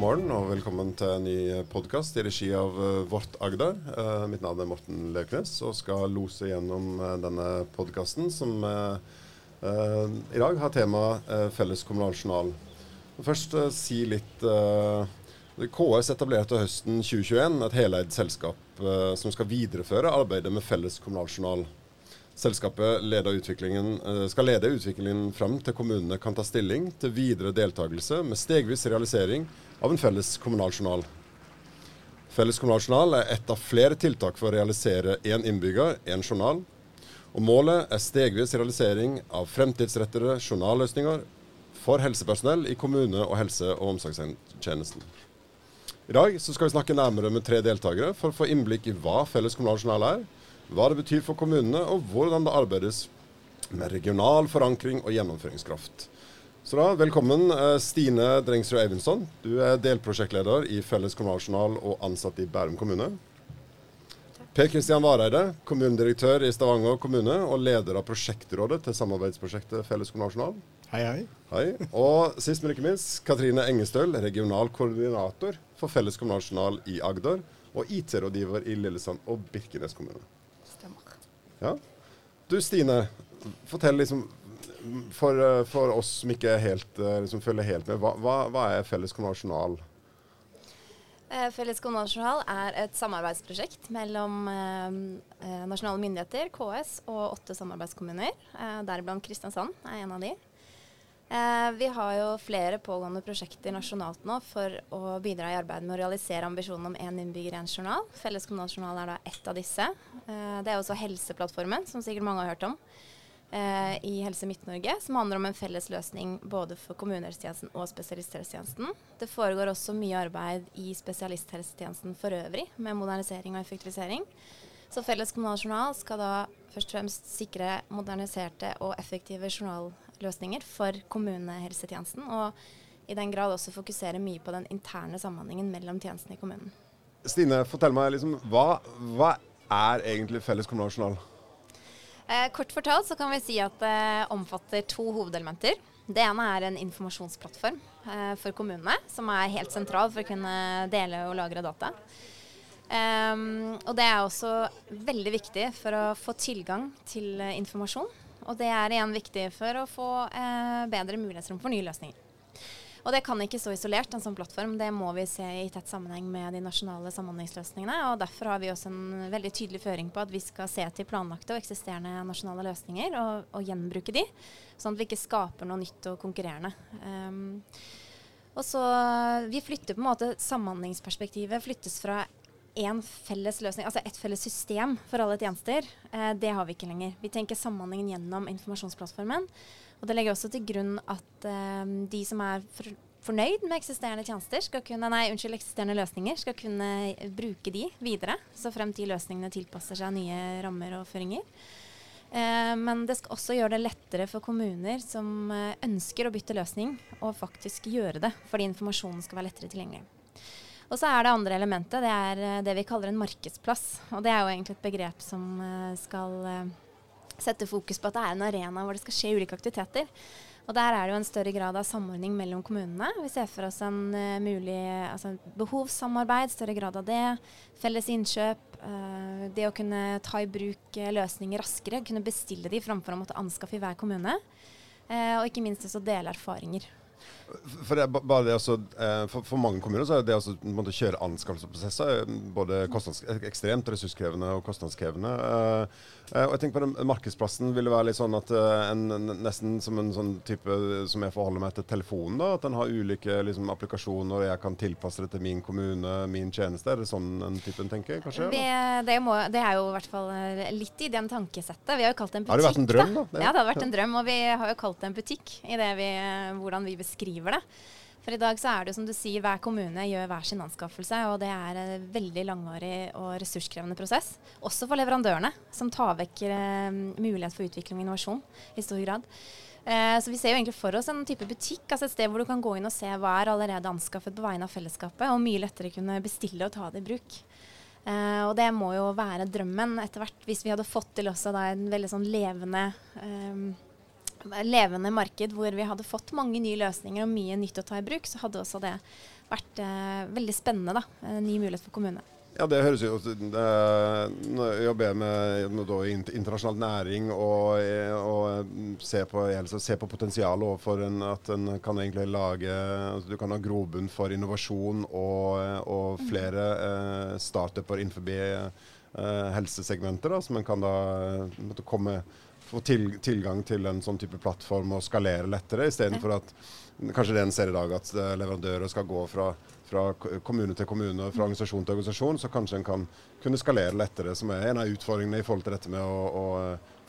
morgen og velkommen til en ny podkast i regi av uh, Vårt Agder. Uh, mitt navn er Morten Løknes og skal lose gjennom denne podkasten som i dag har tema felles kommunal journal. Først si litt KS etablerte høsten 2021 et heleid selskap som skal videreføre arbeidet med felles kommunal journal. Selskapet eh, skal lede utviklingen fram til kommunene kan ta stilling til videre deltakelse med stegvis realisering av en felles kommunal journal. Felles kommunal journal er ett av flere tiltak for å realisere én innbygger, én journal. Og målet er stegvis realisering av fremtidsrettede journalløsninger for helsepersonell i kommune- og helse- og omsorgstjenesten. I dag skal vi snakke nærmere med tre deltakere for å få innblikk i hva felles kommunal journal er, hva det betyr for kommunene, og hvordan det arbeides med regional forankring og gjennomføringskraft. Så da, Velkommen eh, Stine Drengsrud Eivinsson. Du er delprosjektleder i Felles kommunaljournal og ansatt i Bærum kommune. Per Kristian Vareide, kommunedirektør i Stavanger kommune og leder av prosjektrådet til samarbeidsprosjektet Felles kommunaljournal. Hei, hei. Hei. Og sist, men ikke minst, Katrine Engestøl, regional koordinator for Felles kommunaljournal i Agder og IT-rådgiver i Lillesand og Birkenes kommune. Ja. Du Stine, fortell liksom for, eh, for oss som ikke helt, eh, liksom følger helt med, hva, hva, er Felles konvensjonal? Eh, Felles konvensjonal er et samarbeidsprosjekt mellom eh, nasjonale myndigheter, KS, og åtte samarbeidskommuner. Eh, Deriblant Kristiansand er en av de. Eh, vi har jo flere pågående prosjekter nasjonalt nå for å bidra i arbeidet med å realisere ambisjonen om én innbygger, én journal. Felles kommunaljournal er da ett av disse. Eh, det er også Helseplattformen, som sikkert mange har hørt om, eh, i Helse Midt-Norge, som handler om en felles løsning både for kommunehelsetjenesten og spesialisthelsetjenesten. Det foregår også mye arbeid i spesialisthelsetjenesten for øvrig, med modernisering og effektivisering. Så Felles kommunaljournal skal da først og fremst sikre moderniserte og effektive journal løsninger for kommunehelsetjenesten. Og i den grad også fokusere mye på den interne samhandlingen mellom tjenestene i kommunen. Stine, fortell meg liksom, hva, hva er egentlig felles kommunal Eh, kort fortalt så kan vi si at det eh, omfatter to hovedelementer. Det ene er en informasjonsplattform eh, for kommunene, som er helt sentral for å kunne dele og lagre data. Um, og det er også veldig viktig for å få tilgang til uh, informasjon og det er igjen viktig for å få eh, bedre mulighetsrom for nye løsninger. Og det kan ikke stå isolert, en sånn plattform. Det må vi se i tett sammenheng med de nasjonale samhandlingsløsningene. og Derfor har vi også en veldig tydelig føring på at vi skal se til planlagte og eksisterende nasjonale løsninger og, og gjenbruke de, sånn at vi ikke skaper noe nytt og konkurrerende. Um, og så Vi flytter på en måte samhandlingsperspektivet flyttes fra én felles løsning, altså et felles system for alle tjenester, eh, det har vi ikke lenger. Vi tenker samhandlingen gjennom informasjonsplattformen. Og det legger også til grunn at eh, de som er for, fornøyd med eksisterende tjenester, skal kunne, nei, unnskyld, eksisterende løsninger, skal kunne bruke de videre, så frem til løsningene tilpasser seg nye rammer og føringer. Eh, men det skal også gjøre det lettere for kommuner som eh, ønsker å bytte løsning, og faktisk gjøre det, fordi informasjonen skal være lettere tilgjengelig. Og så er det andre elementet, det er eh, det vi kaller en markedsplass. Og det er jo egentlig et begrep som eh, skal eh, sette fokus på at det er en arena hvor det skal skje ulike aktiviteter. Og der er det jo en større grad av samordning mellom kommunene. Vi ser for oss en mulig altså behovssamarbeid, større grad av det. Felles innkjøp. Det å kunne ta i bruk løsninger raskere. Kunne bestille de framfor å måtte anskaffe i hver kommune. og ikke minst også dele erfaringer. For, det, bare det også, eh, for, for, mange kommuner så er det å kjøre anskaffelsesprosesser både ekstremt ressurskrevende og kostnadskrevende. Uh, og jeg tenker på den Markedsplassen vil det være litt sånn at en, nesten som en sånn type som jeg forholder meg til telefonen. da, At den har ulike liksom, applikasjoner, og jeg kan tilpasse det til min kommune, min tjeneste. Er det sånn en type en tenker, kanskje? Det, det, må, det, er jo i hvert fall litt i den tankesettet. Vi har jo kalt det en butikk. Har det vært en drøm, da? da? Ja, det har vært en drøm. Og vi har jo kalt det en butikk i det vi, hvordan vi beskriver det. For i dag så er det jo som du sier, hver kommune gjør hver sin anskaffelse, og det er en veldig langvarig og ressurskrevende prosess. Også for leverandørene, som tar vekk eh, mulighet for utvikling og innovasjon i stor grad. Eh, så vi ser jo egentlig for oss en type butikk, altså et sted hvor du kan gå inn og se hva er allerede anskaffet på vegne av fellesskapet, og mye lettere kunne bestille og ta det i bruk. Uh, og det må jo være drømmen etter hvert, hvis vi hadde fått til også da en veldig sånn levende eh, levende marked hvor vi hadde fått mange nye løsninger og mye nytt å ta i bruk, så hadde også det vært eh, veldig spennende. da, ny mulighet for kommunene. Ja, det høres jo ut jeg jobber med, med internasjonal næring og, og ser på, se på potensialet for en, at en kan egentlig lage altså Du kan ha grobunn for innovasjon og, og flere eh, startuper innenfor eh, helsesegmenter, da, som en kan da måtte komme få til, tilgang til en sånn type plattform og skalere lettere, istedenfor at kanskje det en ser i dag, at leverandører skal gå fra fra kommune til kommune og fra organisasjon til organisasjon, så kanskje en kan kunne skalere lettere. Som er en av utfordringene i forhold til dette med å, å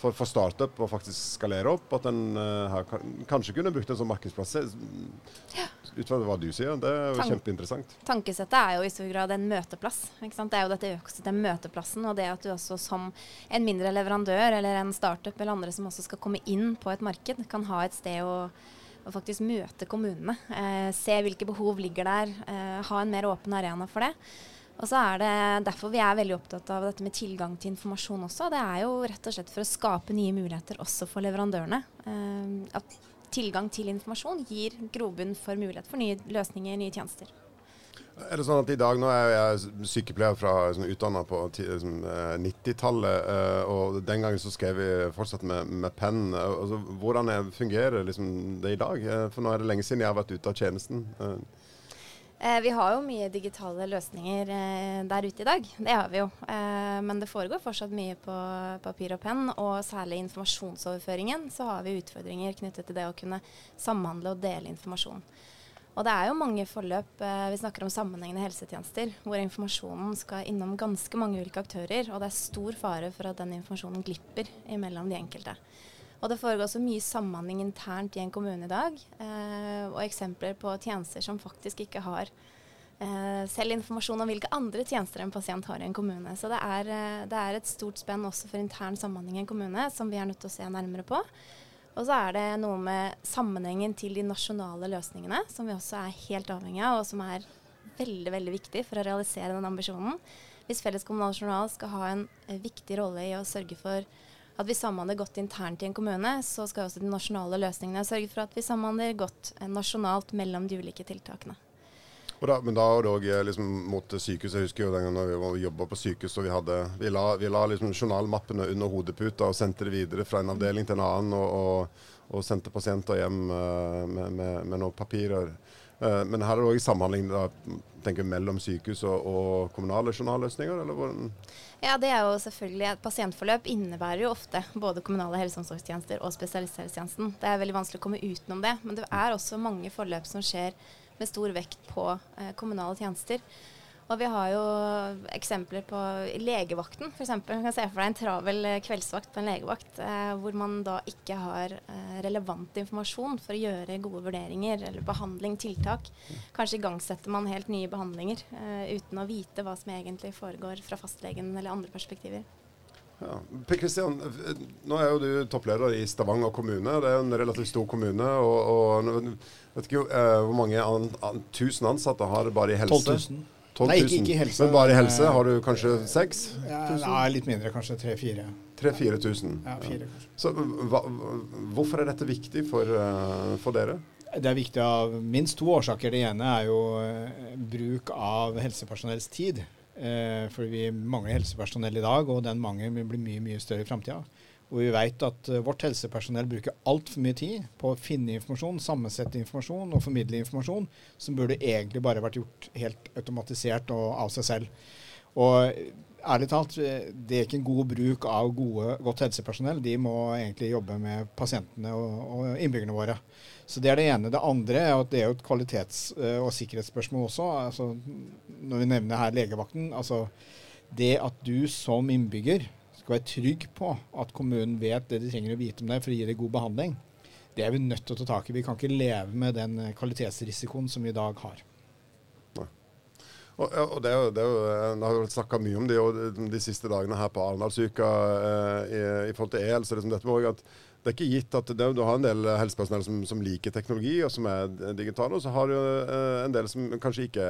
for, for startup å faktisk skalere opp. At en uh, her kanskje kunne brukt en sånn markedsplass. Ja. Ut fra hva du sier, det er jo Tank kjempeinteressant. Tankesettet er jo i stor grad en møteplass. Det er jo dette økosystemet, møteplassen, og det at du også som en mindre leverandør eller en startup eller andre som også skal komme inn på et marked, kan ha et sted å og faktisk møte kommunene. Eh, se hvilke behov ligger der. Eh, ha en mer åpen arena for det. Og så er det derfor vi er veldig opptatt av dette med tilgang til informasjon også. Det er jo rett og slett for å skape nye muligheter også for leverandørene. Eh, at tilgang til informasjon gir grobunn for mulighet for nye løsninger, nye tjenester. Er det sånn at i dag, Nå er jeg sykepleier fra sånn, utdanna på 90-tallet, liksom, eh, og den gangen så skrev vi fortsatt med, med penn. Altså, hvordan er, fungerer liksom, det i dag? Eh, for nå er det lenge siden jeg har vært ute av tjenesten. Eh, vi har jo mye digitale løsninger eh, der ute i dag. Det har vi jo. Eh, men det foregår fortsatt mye på papir og penn. Og særlig informasjonsoverføringen så har vi utfordringer knyttet til det å kunne samhandle og dele informasjon. Og det er jo mange forløp, vi snakker om sammenhengende helsetjenester, hvor informasjonen skal innom ganske mange ulike aktører, og det er stor fare for at den informasjonen glipper imellom de enkelte. Og det foregår så mye samhandling internt i en kommune i dag, eh, og eksempler på tjenester som faktisk ikke har eh, selv informasjon om hvilke andre tjenester en pasient har i en kommune. Så det er, eh, det er et stort spenn også for intern samhandling i en kommune som vi er nødt til å se nærmere på. Og så er det noe med sammenhengen til de nasjonale løsningene, som vi også er helt avhengig av, og som er veldig veldig viktig for å realisere den ambisjonen. Hvis Felles kommunal journal skal ha en eh, viktig rolle i å sørge for at vi samhandler godt internt i en kommune, så skal også de nasjonale løsningene sørge for at vi samhandler godt eh, nasjonalt mellom de ulike tiltakene. Da, men da var det òg eh, liksom, mot sykehus. Jeg husker jo den gangen vi jobba på sykehus og vi, hadde, vi la, vi la liksom, journalmappene under hodeputa og sendte det videre fra en avdeling til en annen. og, og, og sendte pasienter hjem uh, med, med, med, noen papirer. Uh, men her er det òg samhandling da, tenker mellom sykehus og, og kommunale journalløsninger? Ja, det er jo selvfølgelig Et pasientforløp innebærer jo ofte både kommunale helse- og omsorgstjenester og spesialisthelsetjenesten. Det er veldig vanskelig å komme utenom det. Men det er også mange forløp som skjer med stor vekt på eh, kommunale tjenester. Og vi har jo eksempler på legevakten, f.eks. Du kan se for deg en travel eh, kveldsvakt på en legevakt, eh, hvor man da ikke har eh, relevant informasjon for å gjøre gode vurderinger eller behandling, tiltak. Kanskje igangsetter man helt nye behandlinger eh, uten å vite hva som egentlig foregår fra fastlegen eller andre perspektiver. Ja. Per Kristian, nå er jo du toppleder i Stavanger kommune. Det er en relativt stor kommune. og, og vet ikke uh, hvor mange an, an, tusen ansatte har det bare i helse? 12 000. 12 000. Nei, ikke, ikke, helse. Men bare i helse har du kanskje 6000? Ja, nei, litt mindre. Kanskje tre-fire. 3000-4000. Ja, fire, kanskje. Så hva, hvorfor er dette viktig for, uh, for dere? Det er viktig av minst to årsaker. Det ene er jo uh, bruk av helsepersonells tid. Eh, for vi mangler helsepersonell i dag, og den mangelen blir mye mye større i framtida. Og vi vet at uh, vårt helsepersonell bruker altfor mye tid på å finne informasjon, sammensette informasjon og formidle informasjon som burde egentlig bare vært gjort helt automatisert og av seg selv. Og ærlig talt, eh, det er ikke en god bruk av gode, godt helsepersonell. De må egentlig jobbe med pasientene og, og innbyggerne våre. Så Det er det ene. Det andre er at det er et kvalitets- eh, og sikkerhetsspørsmål også. Altså, når vi nevner her legevakten. altså Det at du som innbygger skal være trygg på at kommunen vet det de trenger å vite om deg for å gi deg god behandling, det er vi nødt til å ta tak i. Vi kan ikke leve med den eh, kvalitetsrisikoen som vi i dag har. Og, og det, det, jo, eh, det har vært snakka mye om det de, de siste dagene her på Arendalsuka eh, i, i, forhold til EL. så liksom dette med at det er ikke gitt at det, Du har en del helsepersonell som, som, liker teknologi og som er digitale, og så har du eh, en del som kanskje ikke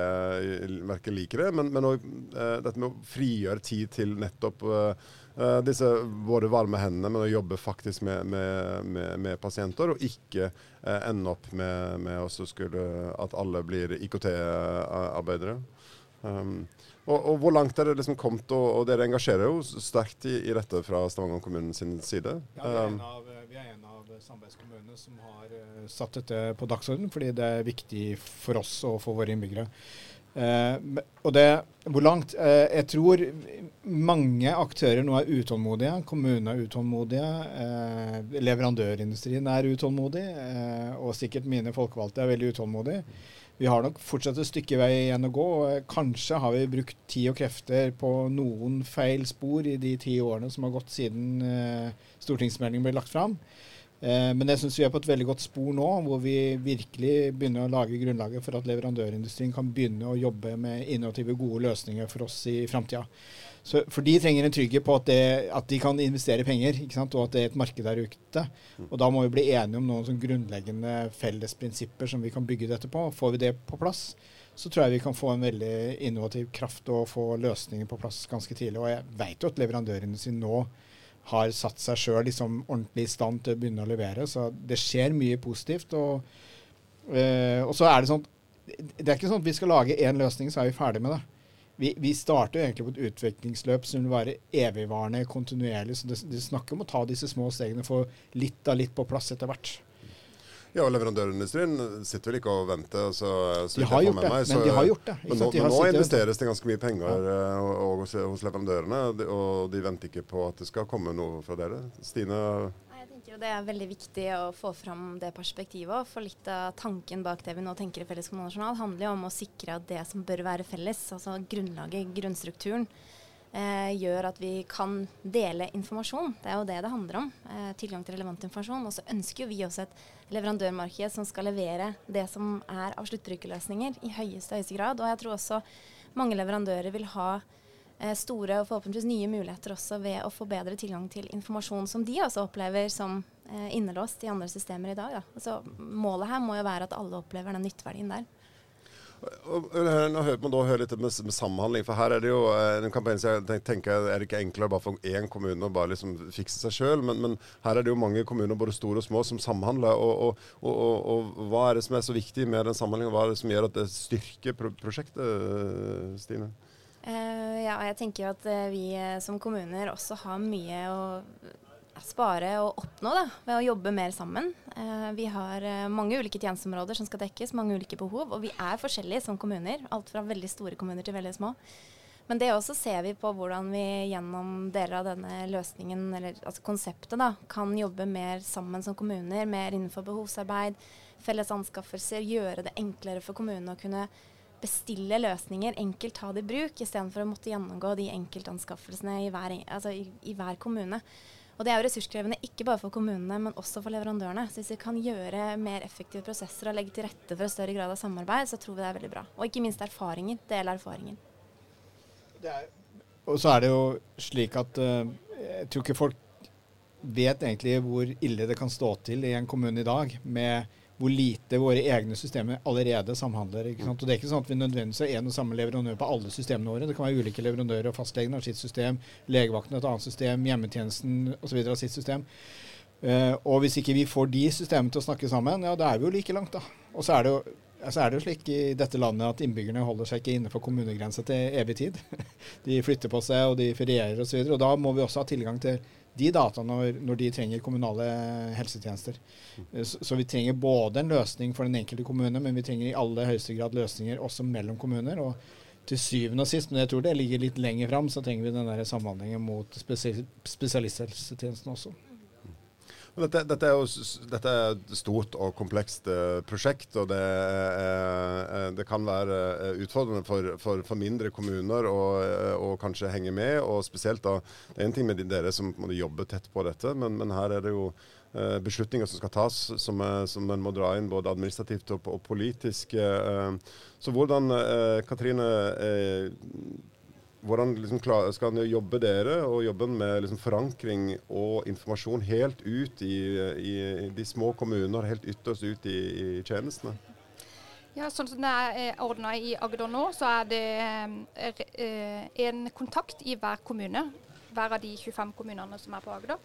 verken liker det. Men, men også, eh, dette med å frigjøre tid til nettopp eh, disse både varme hendene, men å jobbe faktisk med, med, med, med pasienter, og ikke ende opp med, med skulle, at alle blir IKT-arbeidere. Um, og, og, Hvor langt er det liksom kommet, og, og dere engasjerer jo sterkt i, i dette fra Stavanger kommunens side? Ja, det er en um, av, samarbeidskommunene som har uh, satt dette på dagsordenen, fordi det er viktig for oss og for våre innbyggere. Uh, og det, hvor langt? Uh, jeg tror mange aktører nå er utålmodige. Kommunene er utålmodige. Uh, leverandørindustrien er utålmodig. og sikkert mine folkevalgte er veldig utålmodige. Vi har nok fortsatt et stykke vei igjen å gå. Kanskje har vi brukt tid og krefter på noen feil spor i de ti årene som har gått siden stortingsmeldingen ble lagt fram. Eh, men jeg syns vi er på et veldig godt spor nå, hvor vi virkelig begynner å lage grunnlaget for at leverandørindustrien kan begynne å jobbe med innovative, gode løsninger for oss i framtida. For de trenger en trygghet på at, det, at, de kan investere penger, og at det er et marked der ute. Og Da må vi bli enige om noen sånn grunnleggende felles prinsipper som vi kan bygge dette på. Får vi det på plass, så tror jeg vi kan få en veldig innovativ kraft og få løsninger på plass ganske tidlig. Og jeg vet jo at leverandørindustrien nå har satt seg sjøl liksom ordentlig i stand til å begynne å levere. Så det skjer mye positivt. Og, øh, og så er det sånn Det er ikke sånn at vi skal lage én løsning, så er vi ferdig med det. Vi, vi starter jo egentlig på et utviklingsløp som vil være evigvarende, kontinuerlig. Så det, det snakker om å ta disse små stegene, få litt av litt på plass etter hvert. Ja, og leverandørindustrien sitter vel ikke og venter. Så, så de har gjort det, meg, så, men de har gjort det. Men nå, de nå investeres det ganske mye penger ja. og, hos, hos, leverandørene, og de venter ikke på at det skal komme noe fra dere. Stine? Jeg tenker Det er veldig viktig å få fram det perspektivet. For litt av tanken bak det vi nå tenker i Felles kommunaljournal, handler jo om å sikre at det som bør være felles, altså grunnlaget, grunnstrukturen, eh, gjør at vi kan dele informasjon. Det er jo det det handler om. Eh, tilgang til relevant informasjon. Og så ønsker vi også et leverandørmarked som skal levere det som er av sluttbrukerløsninger i høyeste, høyeste grad. Og jeg tror også mange leverandører vil ha eh, store og forhåpentligvis nye muligheter også ved å få bedre tilgang til informasjon som de også opplever som eh, innelåst i andre systemer i dag. Da. Altså, målet her må jo være at alle opplever den nytteverdien der. Nå hører man da høre litt med, med, samhandling, for her er det jo eh, en kampanje som jeg tenker er det ikke enklere bare for én kommune å bare liksom fikse seg sjøl, men, men, her er det jo mange kommuner, både store og små, som samhandler. Og, og, og, og, hva er det som er så viktig med den samhandlingen? Hva er det som gjør at det styrker pro prosjektet, Stine? Uh, ja, jeg tenker at uh, vi som kommuner også har mye å spare og oppnå da, ved å jobbe mer sammen. Eh, vi har eh, mange ulike tjenesteområder som skal dekkes, mange ulike behov. Og vi er forskjellige som kommuner. Alt fra veldig store kommuner til veldig små. Men det også ser vi på hvordan vi gjennom deler av denne løsningen, eller altså konseptet, da, kan jobbe mer sammen som kommuner. Mer innenfor behovsarbeid, felles anskaffelser. Gjøre det enklere for kommunene å kunne bestille løsninger, enkelt ta det i bruk, istedenfor å måtte gjennomgå de enkeltanskaffelsene i hver, altså i, i hver kommune. Og det er jo ressurskrevende ikke bare for kommunene, men også for leverandørene. Så hvis vi kan gjøre mer effektive prosesser og legge til rette for en større grad av samarbeid, så tror vi det er veldig bra. Og ikke minst erfaringer. Dele er, og så er det jo slik at uh, jeg tror ikke folk vet egentlig hvor ille det kan stå til i en kommune i dag med hvor lite våre egne systemer allerede samhandler. ikke sant? Og Det er ikke sånn at vi nødvendigvis er en og samme leverandør på alle systemene våre. Det kan være ulike leverandører, og fastlegen har sitt system, legevakten et annet system, hjemmetjenesten osv. har sitt system. Uh, og hvis ikke vi får de systemene til å snakke sammen, ja, da er vi jo like langt, da. Og så er det jo så er det jo slik i dette landet at innbyggerne holder seg ikke innenfor kommunegrensa til evig tid. De flytter på seg, og de ferierer osv. Og, så og da må vi også ha tilgang til de data når, når, de trenger kommunale helsetjenester. Eh, så, så, vi trenger både en løsning for den enkelte kommune, men vi trenger i aller høyeste grad løsninger også mellom kommuner. og til syvende og sist, men jeg tror det ligger litt lenger fram, så trenger vi den der samhandlingen mot spesialisthelsetjenesten også. Dette, dette, er jo dette er et stort og komplekst uh, prosjekt, og det, uh, det, kan være utfordrende for, for, for, mindre kommuner å kanskje henge med. og spesielt da, Det er en ting med dere som må jobbe tett på dette, men, men her er det jo beslutninger som skal tas, som, som en må dra inn både administrativt og, og politisk. så hvordan, Katrine hvordan liksom skal han jobbe dere og jobben med liksom forankring og informasjon helt ut i, i, de små kommuner, helt ytterst ut i, i tjenestene? Ja, sånn som det er ordna i Agder nå, så er det eh, en kontakt i hver kommune. hver av de 25 kommunene som er på Agder.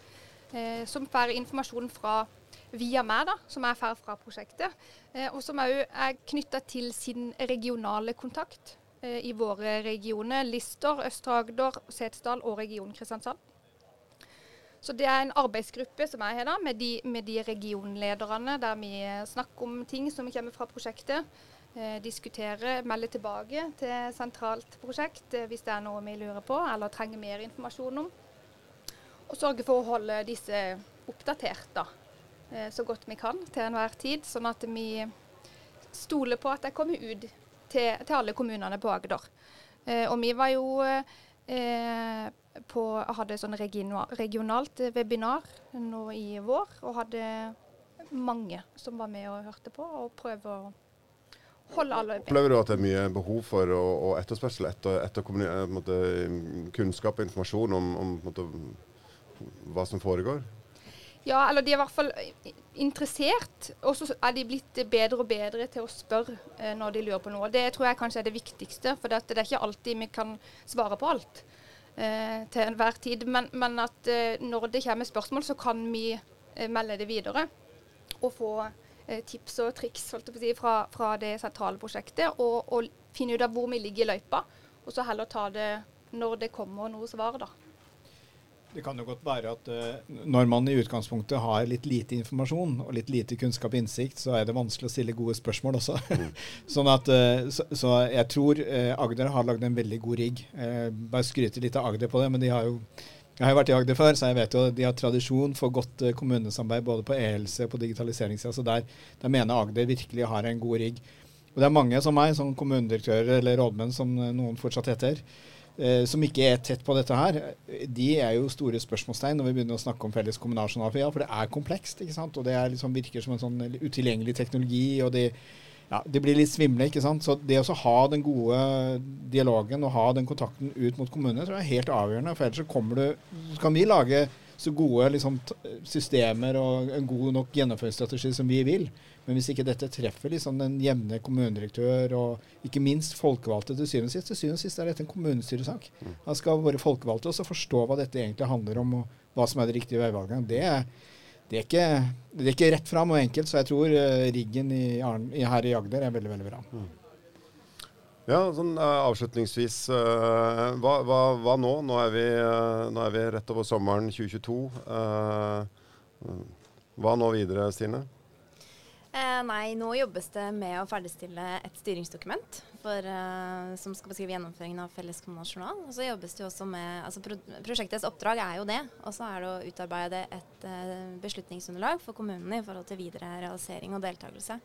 Eh, som får informasjon fra, via meg, da, som er får fra prosjektet. Eh, og som òg er knytta til sin regionale kontakt eh, i våre regioner. Lister, Østre Agder, Setesdal og region Kristiansand. Så det er en arbeidsgruppe som jeg har da, med de, med de regionlederne, der vi snakker om ting som kommer fra prosjektet. Eh, diskutere, melde tilbake til sentralt prosjekt eh, hvis det er noe vi lurer på eller trenger mer informasjon om. Og sørge for å holde disse oppdatert da, eh, så godt vi kan til enhver tid, sånn at vi stoler på at det kommer ut til, til alle kommunene på Agder. Eh, og vi var jo eh, på, hadde sånn regionalt webinar nå i vår, og hadde mange som var med og hørte på, og prøve å holde alle oppe. Opplever du at det er mye behov for og, og etterspørsel etter, etter eh, måte, kunnskap og informasjon om, om måte, hva som foregår? Ja, eller de er i hvert fall interessert. Og så er de blitt bedre og bedre til å spørre eh, når de lurer på noe. Det tror jeg kanskje er det viktigste, for det, er ikke alltid vi kan svare på alt eh, til enhver tid. Men, men at eh, når det kommer spørsmål, så kan vi eh, melde det videre. Og få eh, tips og triks si, fra, fra, det sentrale prosjektet. Og, og, finne ut av hvor vi ligger i løypa. Og så heller ta det når det kommer noe svar, da. Det kan jo godt være at uh, når man i utgangspunktet har litt lite informasjon og litt lite kunnskap og innsikt, så er det vanskelig å stille gode spørsmål også. Mm. sånn at, uh, så, så, jeg tror uh, Agder har lagd en veldig god rigg. bare skryter litt av Agder på det, men de har jo jeg har jo vært i Agder før, så jeg vet jo de har tradisjon for godt kommunesamarbeid både på e-helse og på digitaliseringssida. Så der, der mener Agder virkelig har en god rigg. Og det er mange som meg, som kommunedirektører eller rådmenn, som noen fortsatt heter, som ikke er tett på dette her, de er jo store spørsmålstegn når vi begynner å snakke om felles kommunal journal. For det er komplekst, ikke sant? og det liksom, virker som en sånn utilgjengelig teknologi. og det, ja, det blir litt svimle. ikke sant? Så det å ha den gode dialogen og ha den kontakten ut mot kommunene tror jeg er helt avgjørende. For ellers så kommer du Så kan vi lage så gode liksom, systemer og en god nok gjennomføringsstrategi som vi vil. Men hvis ikke dette treffer liksom den jevne kommunedirektør og ikke minst folkevalgte til syvende og sist, til syvende og sist er dette en kommunestyresak. Mm. Da skal våre folkevalgte også forstå hva dette egentlig handler om, og hva som er det riktige veivalget. Det, det, er ikke, det er ikke rett fram og enkelt, så jeg tror uh, riggen i, i, her i Agder er veldig, veldig bra. Mm. Ja, sånn uh, avslutningsvis. Uh, hva, hva, hva, nå? Nå er, vi, nå er, vi, rett over sommeren 2022. hva nå videre, Stine? Eh, nei, nå jobbes det med å ferdigstille et styringsdokument for, eh, som skal beskrive gjennomføringen av felles kommunal journal. Og så jobbes det også med, altså pro Prosjektets oppdrag er jo det. Og så er det å utarbeide et eh, beslutningsunderlag for kommunene i forhold til videre realisering og deltakelse.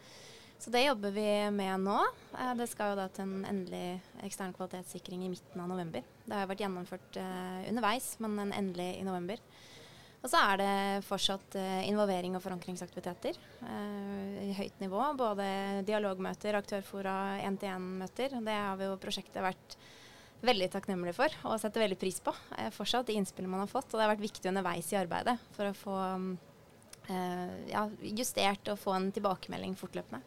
Så det jobber vi med nå. Eh, det skal jo da til en endelig ekstern kvalitetssikring i midten av november. Det har jo vært gjennomført eh, underveis, men en endelig i november. Og så er det fortsatt uh, involvering og forankringsaktiviteter i høyt nivå. Både dialogmøter, aktørfora, én-til-én-møter. Det har vi jo prosjektet vært veldig takknemlige for og setter veldig pris på. Fortsatt de innspillene man har fått. Og det har vært viktig underveis i arbeidet for å få um, ja, justert og få en tilbakemelding fortløpende.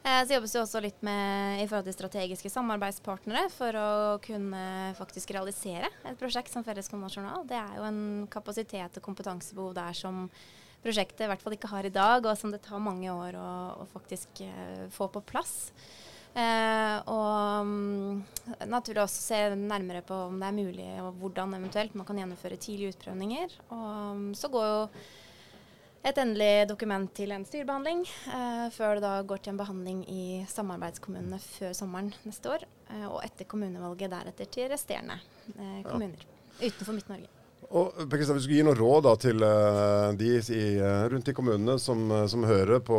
Eh, så jobbes det også litt med i forhold til strategiske samarbeidspartnere for å kunne faktisk realisere et prosjekt som Felles kommunaljournal. Det er jo en kapasitet og kompetansebehov der som prosjektet i hvert fall ikke har i dag, og som det tar mange år å, å faktisk uh, få på plass. Eh, og um, naturlig også se nærmere på om det er mulig, og hvordan eventuelt man kan gjennomføre tidlige utprøvninger. Og um, så går jo et endelig dokument til en styrebehandling, eh, før det da går til en behandling i samarbeidskommunene før sommeren neste år. Eh, og etter kommunevalget deretter til resterende eh, kommuner ja. utenfor Midt-Norge. Og Hvis du skulle gi noen råd da, til uh, de i, uh, rundt i kommunene som, uh, som hører på,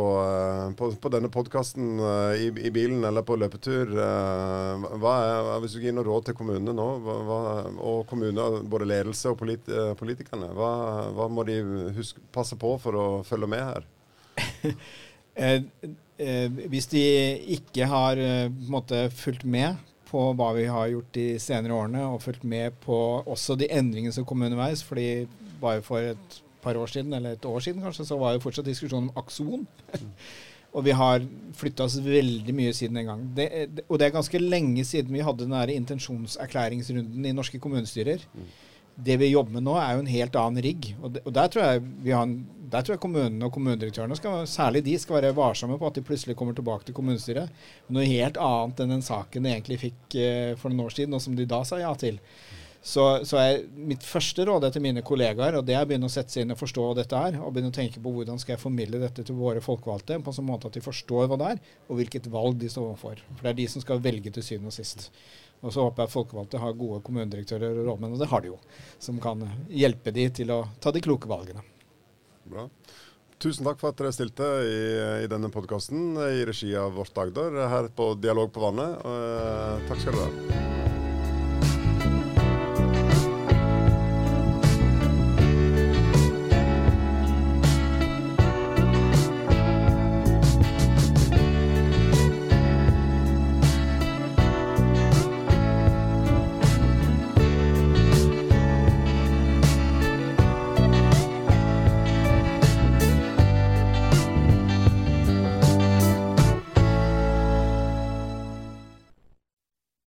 på, på denne podkasten i, i, bilen eller på løpetur, er, hvis du skulle gi noen råd til kommunene nå, hva, og kommuner, både ledelse og polit, politikerne, hva, hva, må de huske, passe på for å følge med her? hvis de ikke har måte, fulgt med på hva vi har gjort de senere årene, og fulgt med på også de endringene som kom underveis. fordi bare for et par år siden, eller et år siden kanskje, så var jo fortsatt diskusjonen om akson. og vi har flytta oss veldig mye siden den gang. Det, og det er ganske lenge siden vi hadde den der intensjonserklæringsrunden i norske kommunestyrer. Mm. Det vi jobber med nå, er jo en helt annen rigg. Og, og der tror jeg vi har en der tror jeg kommunene og kommunedirektørene, skal, særlig de, skal være varsomme på at de plutselig kommer tilbake til kommunestyret noe helt annet enn den saken de egentlig fikk eh, for noen år siden, og som de da sa ja til. Så, så er mitt første råd til mine kollegaer og det er å begynne å sette seg inn og forstå dette her, og begynne å tenke på hvordan skal jeg formidle dette til våre folkevalgte på en sånn måte at de forstår hva det er, og hvilket valg de står overfor. For det er de som skal velge til syvende og sist. Og så håper jeg at folkevalgte har gode kommunedirektører og rådmenn, og det har de jo, som kan hjelpe de til å ta de kloke valgene. Bra. Tusen takk for at dere stilte i, i denne podkasten i regi av Vårt Agder her på Dialog på vannet. Uh, takk skal dere ha.